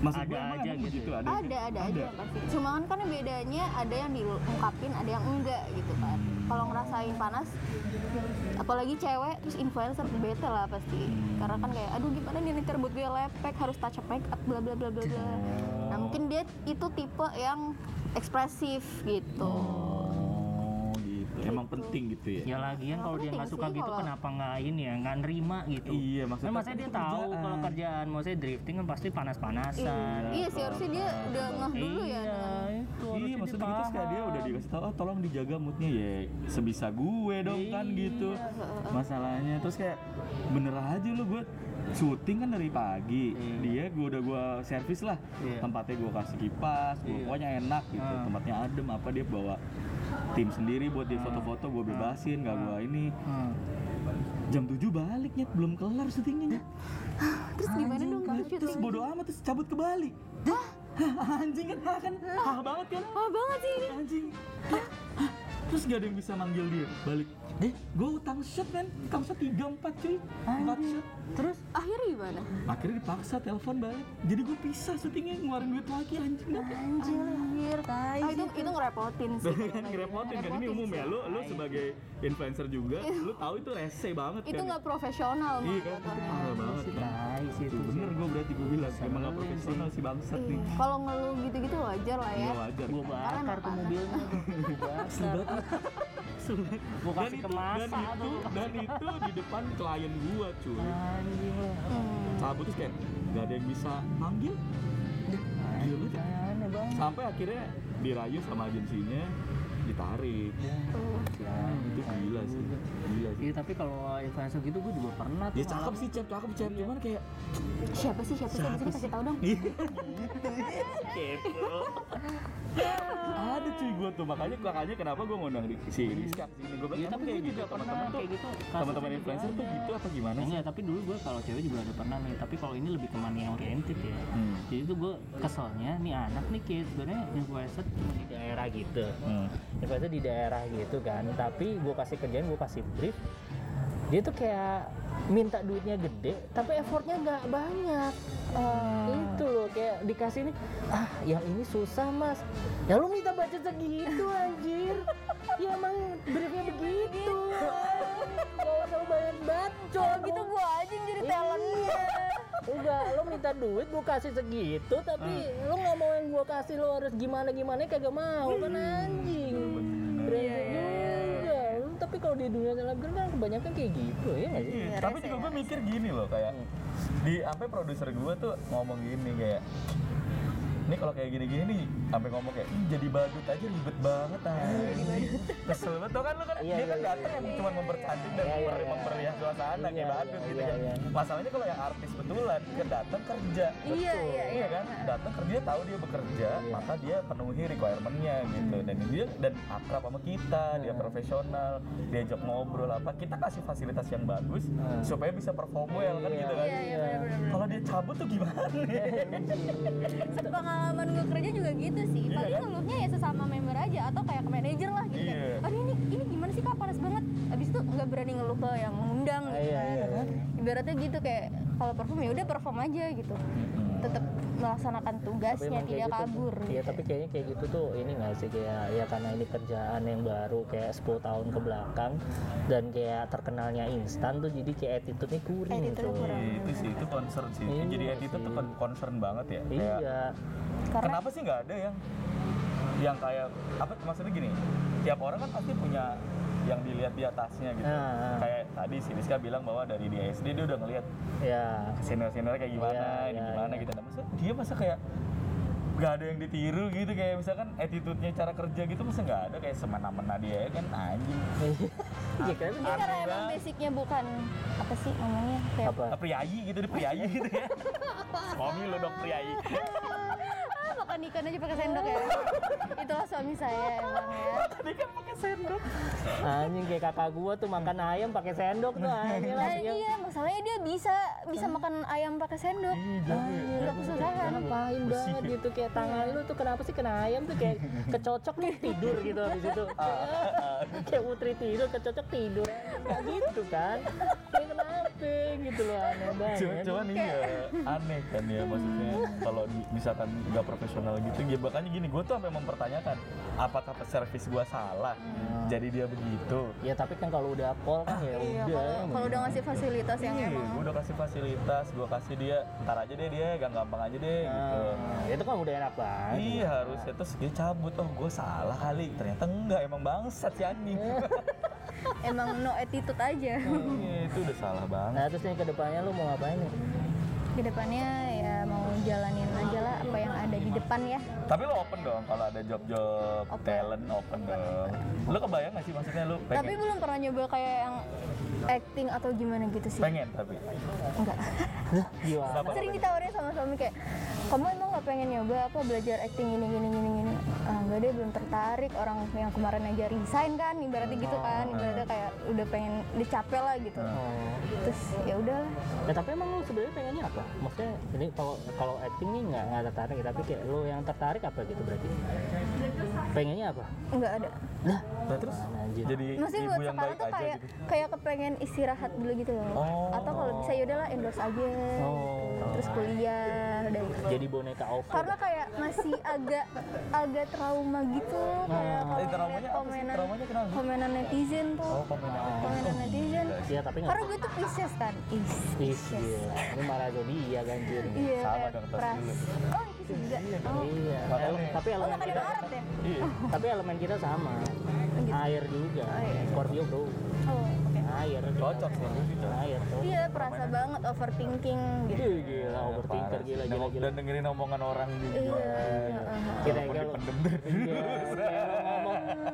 Maksud Ada gua emang, aja emang gitu. begitu ya? ada ada ada aja pasti. Cuma kan kan bedanya ada yang diungkapin ada yang enggak gitu kan kalau ngerasain panas apalagi cewek terus influencer bete lah pasti. Karena kan kayak aduh gimana nih nanti rambut gue lepek harus touch up make up bla bla bla bla bla. Nah mungkin dia itu tipe yang ekspresif gitu. Oh. gitu emang penting gitu ya ya lagian kalau dia nggak suka sih gitu kalau- kenapa nggak ini ya nggak nerima gitu Iya, maksudnya Nah, maksudnya dia tahu kerjaan. kalau kerjaan maksudnya drifting kan pasti panas-panasan iya sih harusnya dia udah ngeh dulu ya iya dengan itu Iya maksudnya gitu kayak dia udah dikasih tahu oh tolong dijaga moodnya ya sebisa gue dong kan gitu masalahnya terus kayak bener aja lu gue syuting kan dari pagi Iya. dia gue udah gue servis lah Iya. tempatnya gue kasih kipas gua- Iya. pokoknya enak gitu Ah. tempatnya adem apa dia bawa tim sendiri buat dia Ah. Foto-foto gue bebasin gak gue ini. Hmm. jam 7 baliknya belum kelar syutingnya terus gimana dong terus syuting bodo amat terus cabut ke Bali. Anjing kan? Ah kan? Ah banget kan? Oh banget sih ini? Anjing? Terus gak ada yang bisa manggil dia. Balik. Deh gue utang shot kan utang shot tiga empat cuy. Empat shot. Terus? Akhirnya gimana? Akhirnya dipaksa telepon balik. Jadi gue pisah syutingnya ngeluarin duit lagi anjing. Anjir ah, itu itu ngerepotin sih. Kan ngerepotin kan? Ini umum ya. Lu lu sebagai influencer juga lu tahu itu rese banget itu kan? nggak profesional iya kan? Itu parah banget kan? Tai sih itu. Tuh, bener gue berarti gue bilang emang gak profesional si bangsat nih. Iya. kalau ngeluh gitu-gitu wajar lah ya. Gak wajar. Gue bakar tuh mobilnya gue gue dan kasih itu ke masa dan itu tuh dan itu di depan klien gua cuy. Hmm. cabut terus kayak gak ada yang bisa manggil. Gila banget ya. banget. Sampai akhirnya dirayu sama agensinya ditarik. Nah, itu gila sih. Gila. Sih. Iya tapi kalau influencer gitu gue juga pernah tuh ya cakep sih cep cakep cep cuman kayak siapa sih siapa sih? Siapa Bisa kasih tahu dong. Kepo ada cuy gua tuh makanya makanya kenapa gua ngundang di si Rizka sini gua bilang Iya emang tapi kayak gue gitu teman-teman tuh kayak gitu teman-teman influencer tuh ada. gitu apa gimana sih Enggak, tapi dulu gue kalau cewek juga ada pernah nih, tapi kalau ini lebih ke money oriented ya. Hmm. Jadi tuh gue keselnya nih anak nih kayak sebenarnya influencer di daerah gitu. Hmm. Influencer di daerah gitu kan, tapi gue kasih kerjaan, gue kasih brief. Dia tuh kayak minta duitnya gede, tapi effortnya nggak banyak. Itu loh kayak dikasih nih, ah yang ini susah mas. Ya lu minta baca segitu anjir. ya emang briefnya begitu. Gak usah banyak bacot. gitu gua aja yang jadi talentnya Enggak, lo minta duit gue kasih segitu tapi lo nggak mau yang gue kasih lo harus gimana gimana kagak mau kan anjing. Brengsek juga. Lu Tapi kalau di dunia selebgram kan kebanyakan kayak gitu ya nggak sih? Iya, tapi juga gue mikir gini loh kayak di sampai produser gue tuh ngomong gini kayak ini kalau kayak gini-gini nih sampai ngomong kayak "Ih, jadi badut aja ribet banget anjing kesel banget kan lu kan? Iya, dia kan iya, datang yang cuma mempercantik dan Iya, iya, iya. suasana kayak Iya, badut gitu iya, kan. iya. masalahnya kalau yang artis betulan dia datang kerja. Iya, iya, iya. kan? datang kerja tahu dia bekerja maka dia penuhi requirementnya gitu. Dan dia dan akrab sama kita dia profesional diajak ngobrol apa kita kasih fasilitas yang bagus supaya bisa perform well kan gitu kan cabut tuh gimana? Pengalaman gue kerja juga gitu sih. Iya, paling kan? ngeluhnya ya sesama member aja atau kayak ke manajer lah gitu. Iya. kayak aduh ini ini gimana sih kak? Panas banget. Abis itu nggak berani ngeluh ke yang ngundang gitu Iya, kan. iya, iya. ibaratnya gitu kayak kalau perform ya udah perform aja gitu. Tetap melaksanakan tugasnya kayak tidak gitu. kabur Iya gitu. tapi kayaknya kayak gitu tuh ini nggak sih kayak ya karena ini kerjaan yang baru kayak 10 tahun ke belakang dan kayak terkenalnya instan tuh jadi kayak attitude-nya Attitude-nya tuh. kurang. Iya, itu sih itu concern sih Iya jadi attitude tuh concern banget ya kayak Iya. karena kenapa sih nggak ada yang yang kayak apa maksudnya gini tiap orang kan pasti punya yang dilihat di atasnya gitu Ah, ah. kayak tadi si Rizka bilang bahwa dari di SD dia udah ngelihat Ya. senior senior kayak gimana Iya, ini iya, gimana iya. gitu nah, maksudnya dia masa kayak nggak ada yang ditiru gitu kayak misalkan attitude-nya cara kerja gitu masa nggak ada kayak semena-mena dia ya kan anjing Iya kan? Ini karena emang basicnya bukan apa sih namanya kayak Apa? Priayi gitu deh priayi gitu ya suami lo dok priayi makan ikan aja pakai sendok ya. Itulah suami saya emang ya. Tadi kan pakai sendok. Anjing kayak kakak gua tuh makan ayam pakai sendok tuh anjing Nah, yang iya, masalahnya dia bisa bisa makan ayam pakai sendok. Nggak kesusahan. ngapain banget gitu kayak tangan lu tuh kenapa sih kena ayam tuh kayak kecocok nih tidur gitu habis itu kayak putri tidur kecocok tidur nggak gitu kan kenapa gitu loh aneh banget. cuman iya aneh kan ya maksudnya kalau di- misalkan nggak profesional gitu ya makanya gini gue tuh sampai mempertanyakan apakah servis gue salah? Jadi dia begitu. Ya tapi kan kalau udah pol kan ya Iya, udah kalau kalau udah ngasih fasilitas yang Iya, emang gue udah kasih fasilitas, gue kasih dia, ntar aja deh dia, gampang aja deh gitu. Nah, itu kan udah enak banget. Iya harusnya terus dia cabut, oh gue salah kali, ternyata enggak, emang bangsat si anjing. emang no attitude aja. Itu udah salah banget. nah terus nih ke depannya lu mau ngapain nih Ke depannya ya mau jalanin aja lah apa yang ada di depan ya. Tapi lo open dong kalau ada job-job Open. talent open dong. Lo kebayang gak sih maksudnya lu Tapi pengen? belum pernah nyoba kayak yang acting atau gimana gitu sih. Pengen tapi. Enggak. gila? Sering ditawarin sama suami kayak, kamu emang nggak pengen nyoba apa belajar acting gini gini gini gini? Ah, enggak deh belum tertarik. Orang yang kemarin aja resign kan, ibaratnya gitu kan, ibaratnya kayak udah pengen dicapek lah gitu. Oh. Terus ya udah. Ya tapi emang lu sebenarnya pengennya apa? Maksudnya ini kalau kalau acting nih nggak nggak tertarik, tapi kayak lu yang tertarik apa gitu berarti? Pengennya apa? Enggak ada. Nah, Nah terus anjir. jadi Maksudnya ibu buat yang sekarang baik tuh aja kayak gitu. kayak kepengen istirahat dulu gitu loh. Oh. Atau kalau bisa ya udahlah endorse aja. Oh. Terus kuliah udah gitu. Jadi boneka over. Karena kayak masih agak agak trauma gitu kayak kalau Eh, traumanya apa sih? komenan Traumanya kenapa? komenan netizen tuh. Oh komenan. Komenan netizen. Iya tapi nggak. Karena gue tuh Pisces kan. Is. Gila. Ini malah zodiak anjir. Iya. Sama kayak dong, tas dulu. Oh, Pisces juga. Oh. Iya. Ele- tapi Oh, elemen makan kita Arab ya? Iya. tapi elemen kita sama. gitu. Air juga. Oh, iya. Scorpio bro. Oh, oke. Air. Cocok sih. Air tuh. Iya, perasa banget overthinking gitu. Ih, gila overthinker gila gila gila. Dan dengerin omongan orang juga. Iya. heeh. Kira Walaupun kalau dipendem deh. Iya,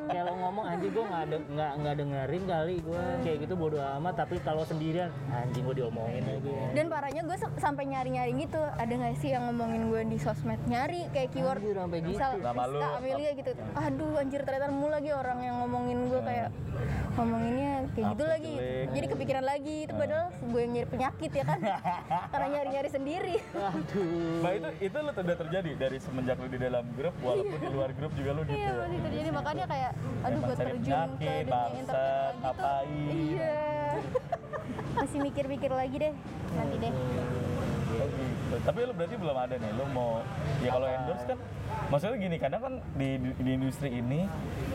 kayak lo ngomong, anjing gue nggak de- nggak nggak dengerin kali gue kayak gitu bodo amat tapi kalau sendirian anjing gue diomongin lagi. Dan parahnya gue sampai nyari-nyari gitu. Ada nggak sih yang ngomongin gue di sosmed nyari kayak keyword Anjir, sampai gitu. misal Nama lu Amelia gitu. Aduh anjir ternyata nemu lagi orang yang ngomongin gue kayak ngomonginnya kayak gitu lagi. jelek. Jadi kepikiran lagi itu padahal gue yang nyari penyakit ya kan. Karena nyari-nyari sendiri. Aduh. Nah itu itu lo udah terjadi dari semenjak lo di dalam grup walaupun di luar grup juga lo gitu. Iya masih terjadi makanya kayak aduh gue terjun ke dunia entertainment gitu. ngapain. Iya. masih mikir-mikir lagi deh nanti deh. Gitu. Tapi lo berarti belum ada nih, lo mau ya kalau endorse kan maksudnya gini kadang kan di, di industri ini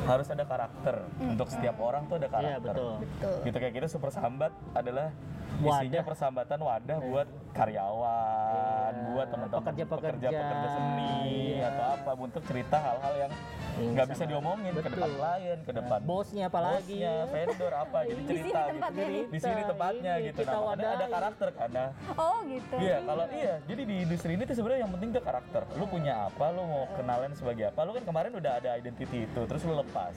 harus ada karakter untuk setiap orang tuh ada karakter. Iya betul. Betul. Gitu kayak kita super sambat adalah Wadah. isinya persambatan wadah buat karyawan, Iya. buat teman-teman Pekerja-pekerja. pekerja seni Iya. atau apa untuk cerita hal-hal yang Yang nggak bisa diomongin ke Betul. depan klien, ke depan Bosnya apalagi. bosnya, vendor apa, jadi Di cerita sini gitu. tempatnya nih. Di sini tempatnya Ini gitu. Nah, ada karakter karena Oh gitu. Iya, kalau iya, jadi di industri ini tuh sebenarnya yang penting tuh karakter. Lu punya apa, lu mau kenalan sebagai apa. Lu kan kemarin udah ada identity itu, terus lu lepas.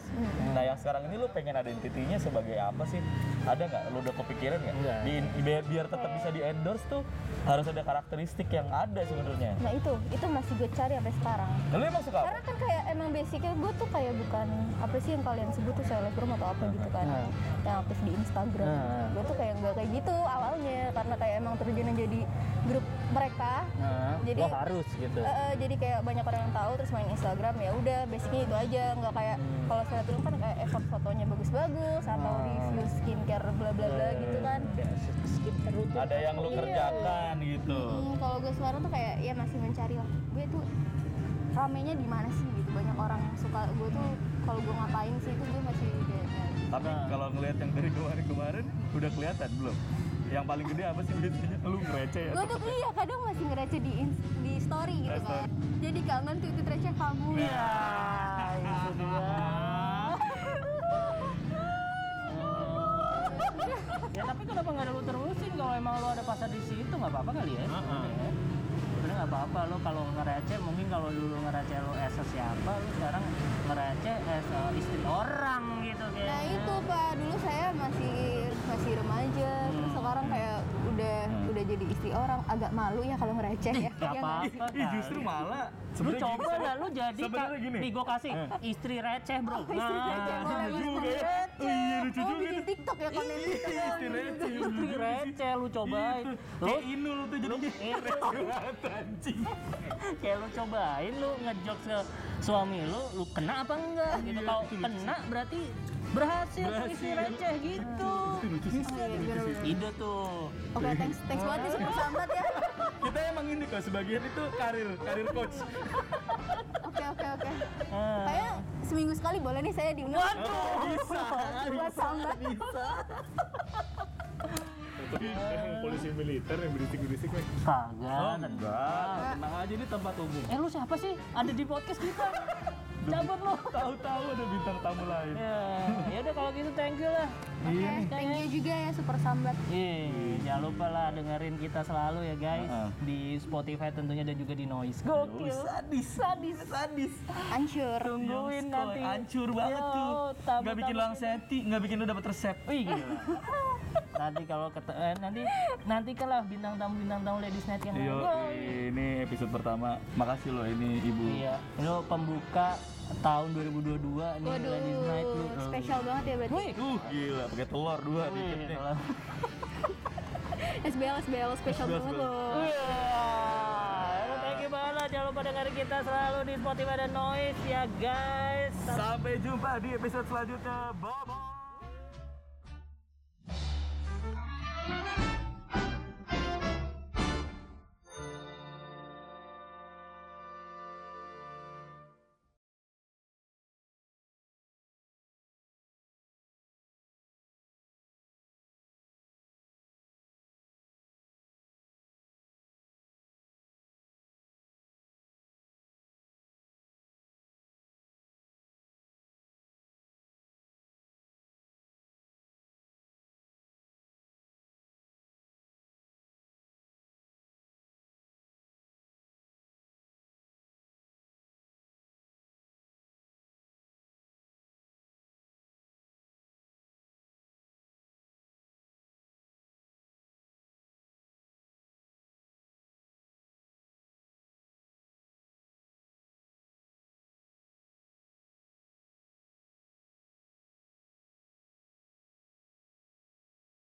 Nah, yang sekarang ini lu pengen identitinya sebagai apa sih? Ada nggak? Lu udah kepikiran nggak? Enggak. Di, biar, biar tetap bisa di endorse tuh harus ada karakteristik yang ada sebenarnya. Nah itu, itu masih gue cari sampai sekarang. Nah, lu emang suka apa? Karena kan kayak emang basicnya gue tuh kayak bukan apa sih yang kalian sebut tuh selebgram atau apa gitu kan, Nah. yang aktif di Instagram. Nah. Gue tuh kayak nggak kayak gitu awalnya, karena kayak emang terjun jadi grup mereka. Nah, Jadi- lo harus gitu. Eh, eh, jadi kayak banyak orang yang tahu terus main Instagram ya udah basicnya itu aja nggak kayak Hmm. kalau selebgram kan kayak effort fotonya bagus-bagus atau Ah. review skincare bla bla bla gitu kan. Skincare rutin. Ada yang lu Iya. kerjakan gitu. Hmm, kalau gue sekarang tuh kayak ya masih mencari lah. Gue tuh ramenya di mana sih gitu. Banyak orang yang suka gue tuh kalau gue ngapain sih itu gue masih kayak. Tapi kalau ngelihat yang dari kemarin-kemarin udah kelihatan belum? Yang paling gede apa sih biasanya? Lu ngereceh ya? Gue tuh iya kadang masih ngereceh di di story gitu kan. story. Jadi kangen tuh itu receh kamu. Ya, itu dia. ya tapi kenapa nggak ada lu terusin kalau emang lu ada pasar di situ nggak apa-apa kali ya sebenarnya sebenarnya nggak apa-apa lu kalau ngereceh mungkin kalau dulu ngereceh lu es siapa lu sekarang ngereceh es eh, istri orang gitu kayaknya Nah itu pak, dulu saya masih masih remaja, terus sekarang kayak udah udah jadi istri orang agak malu ya kalau ngereceh ya. Gak Ya apa-apa Ih, justru malah Lu coba gini, lah lu jadi sebenarnya gini. Nih gua kasih istri receh bro Oh, istri Nah, receh, boleh lucu istri juga ya. receh. Oh iya, lucu juga bikin. TikTok ya konten TikTok. Iya, istri receh. Istri receh lu cobain Iya, Lu Kayak Inul tuh Iya. banget anjing. kayak lu cobain lu ngejok ke suami lu lu kena apa enggak gitu Iya, kalau kena berarti berhasil, Berhasil. receh gitu ide tuh Oke, thanks, thanks banget nih super sambat ya. Kita emang ini kok sebagian itu karir, karir coach. Oke, oke, oke. Ah. Kayak seminggu sekali boleh nih saya diundang. Oh, bisa. Buat sambat. Tapi emang polisi militer yang berisik-berisik nih. kagak Oh, enggak. Tenang aja ini tempat umum. eh lu siapa sih ada di podcast kita cabut lu Tahu-tahu ada bintang tamu lain. ya ya udah kalau gitu thank you lah Oke, thank you juga ya super sambat. Iya, jangan lupa lah dengerin kita selalu ya guys di Spotify tentunya dan juga di Noise. Gokil. Sadis, sadis, sadis. Hancur. Tungguin nanti. Hancur banget Yo, tuh. Nggak bikin kita. langseti, nggak bikin lu dapat resep. Wih gila. nanti kalau kete- eh, nanti nanti kalah bintang tamu bintang tamu Ladies Night yang Yo, ini episode pertama. Makasih loh ini Ibu. Iya, ini lo pembuka tahun 2022 nih Ladies Night lu. Waduh, spesial banget ya berarti. Wih, Uh, gila, pakai telur dua wih, dikit nih. SBL, SBL spesial banget loh. You banget lah. Jangan lupa dengerin kita selalu di Spotify dan Noise ya guys. Sampai jumpa di episode selanjutnya. Bye bye.